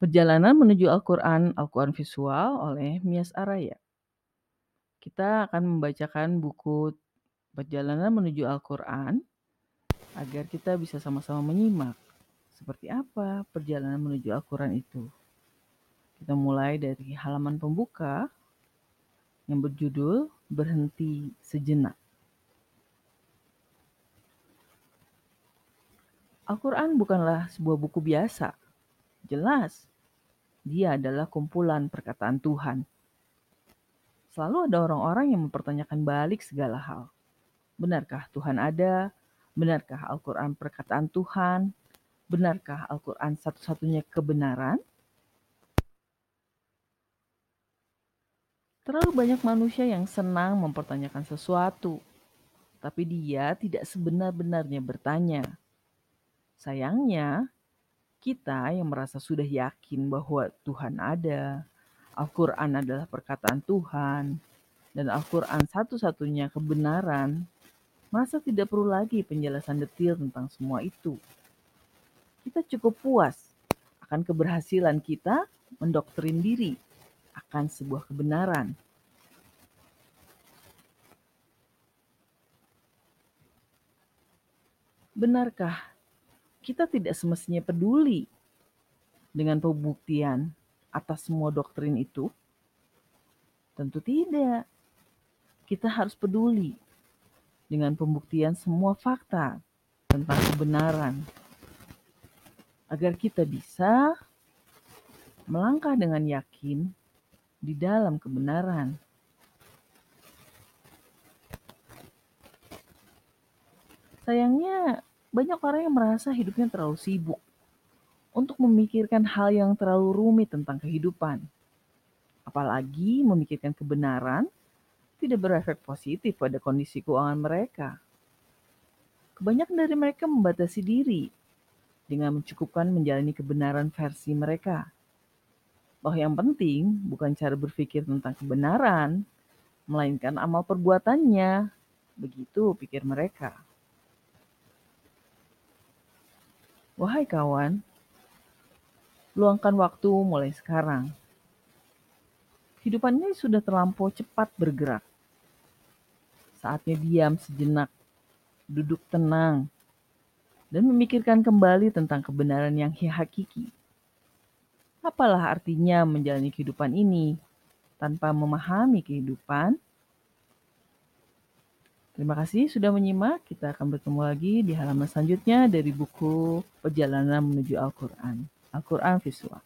Perjalanan menuju Al-Quran, Al-Quran Visual oleh Mias Araya. Kita akan membacakan buku Perjalanan menuju Al-Quran agar kita bisa sama-sama menyimak seperti apa perjalanan menuju Al-Quran itu. Kita mulai dari halaman pembuka yang berjudul Berhenti Sejenak. Al-Quran bukanlah sebuah buku biasa. Jelas, dia adalah kumpulan perkataan Tuhan. Selalu ada orang-orang yang mempertanyakan balik segala hal. Benarkah Tuhan ada? Benarkah Al-Quran perkataan Tuhan? Benarkah Al-Quran satu-satunya kebenaran? Terlalu banyak manusia yang senang mempertanyakan sesuatu, tapi dia tidak sebenar-benarnya bertanya. Sayangnya, kita yang merasa sudah yakin bahwa Tuhan ada, Al-Quran adalah perkataan Tuhan, dan Al-Quran satu-satunya kebenaran, masa tidak perlu lagi penjelasan detil tentang semua itu. Kita cukup puas akan keberhasilan kita mendoktrin diri akan sebuah kebenaran. Benarkah kita tidak semestinya peduli dengan pembuktian atas semua doktrin itu? Tentu tidak. Kita harus peduli dengan pembuktian semua fakta tentang kebenaran agar kita bisa melangkah dengan yakin di dalam kebenaran. Sayangnya, banyak orang yang merasa hidupnya terlalu sibuk untuk memikirkan hal yang terlalu rumit tentang kehidupan. Apalagi memikirkan kebenaran tidak berefek positif pada kondisi keuangan mereka. Kebanyakan dari mereka membatasi diri dengan mencukupkan menjalani kebenaran versi mereka. Bahwa yang penting bukan cara berpikir tentang kebenaran, melainkan amal perbuatannya. Begitu pikir mereka. Wahai kawan, luangkan waktu mulai sekarang. Hidupan ini sudah terlampau cepat bergerak. Saatnya diam sejenak, duduk tenang, dan memikirkan kembali tentang kebenaran yang hakiki. Apalah artinya menjalani kehidupan ini tanpa memahami kehidupan? Terima kasih sudah menyimak. Kita akan bertemu lagi di halaman selanjutnya dari buku Perjalanan Menuju Al-Quran. Al-Quran Visual.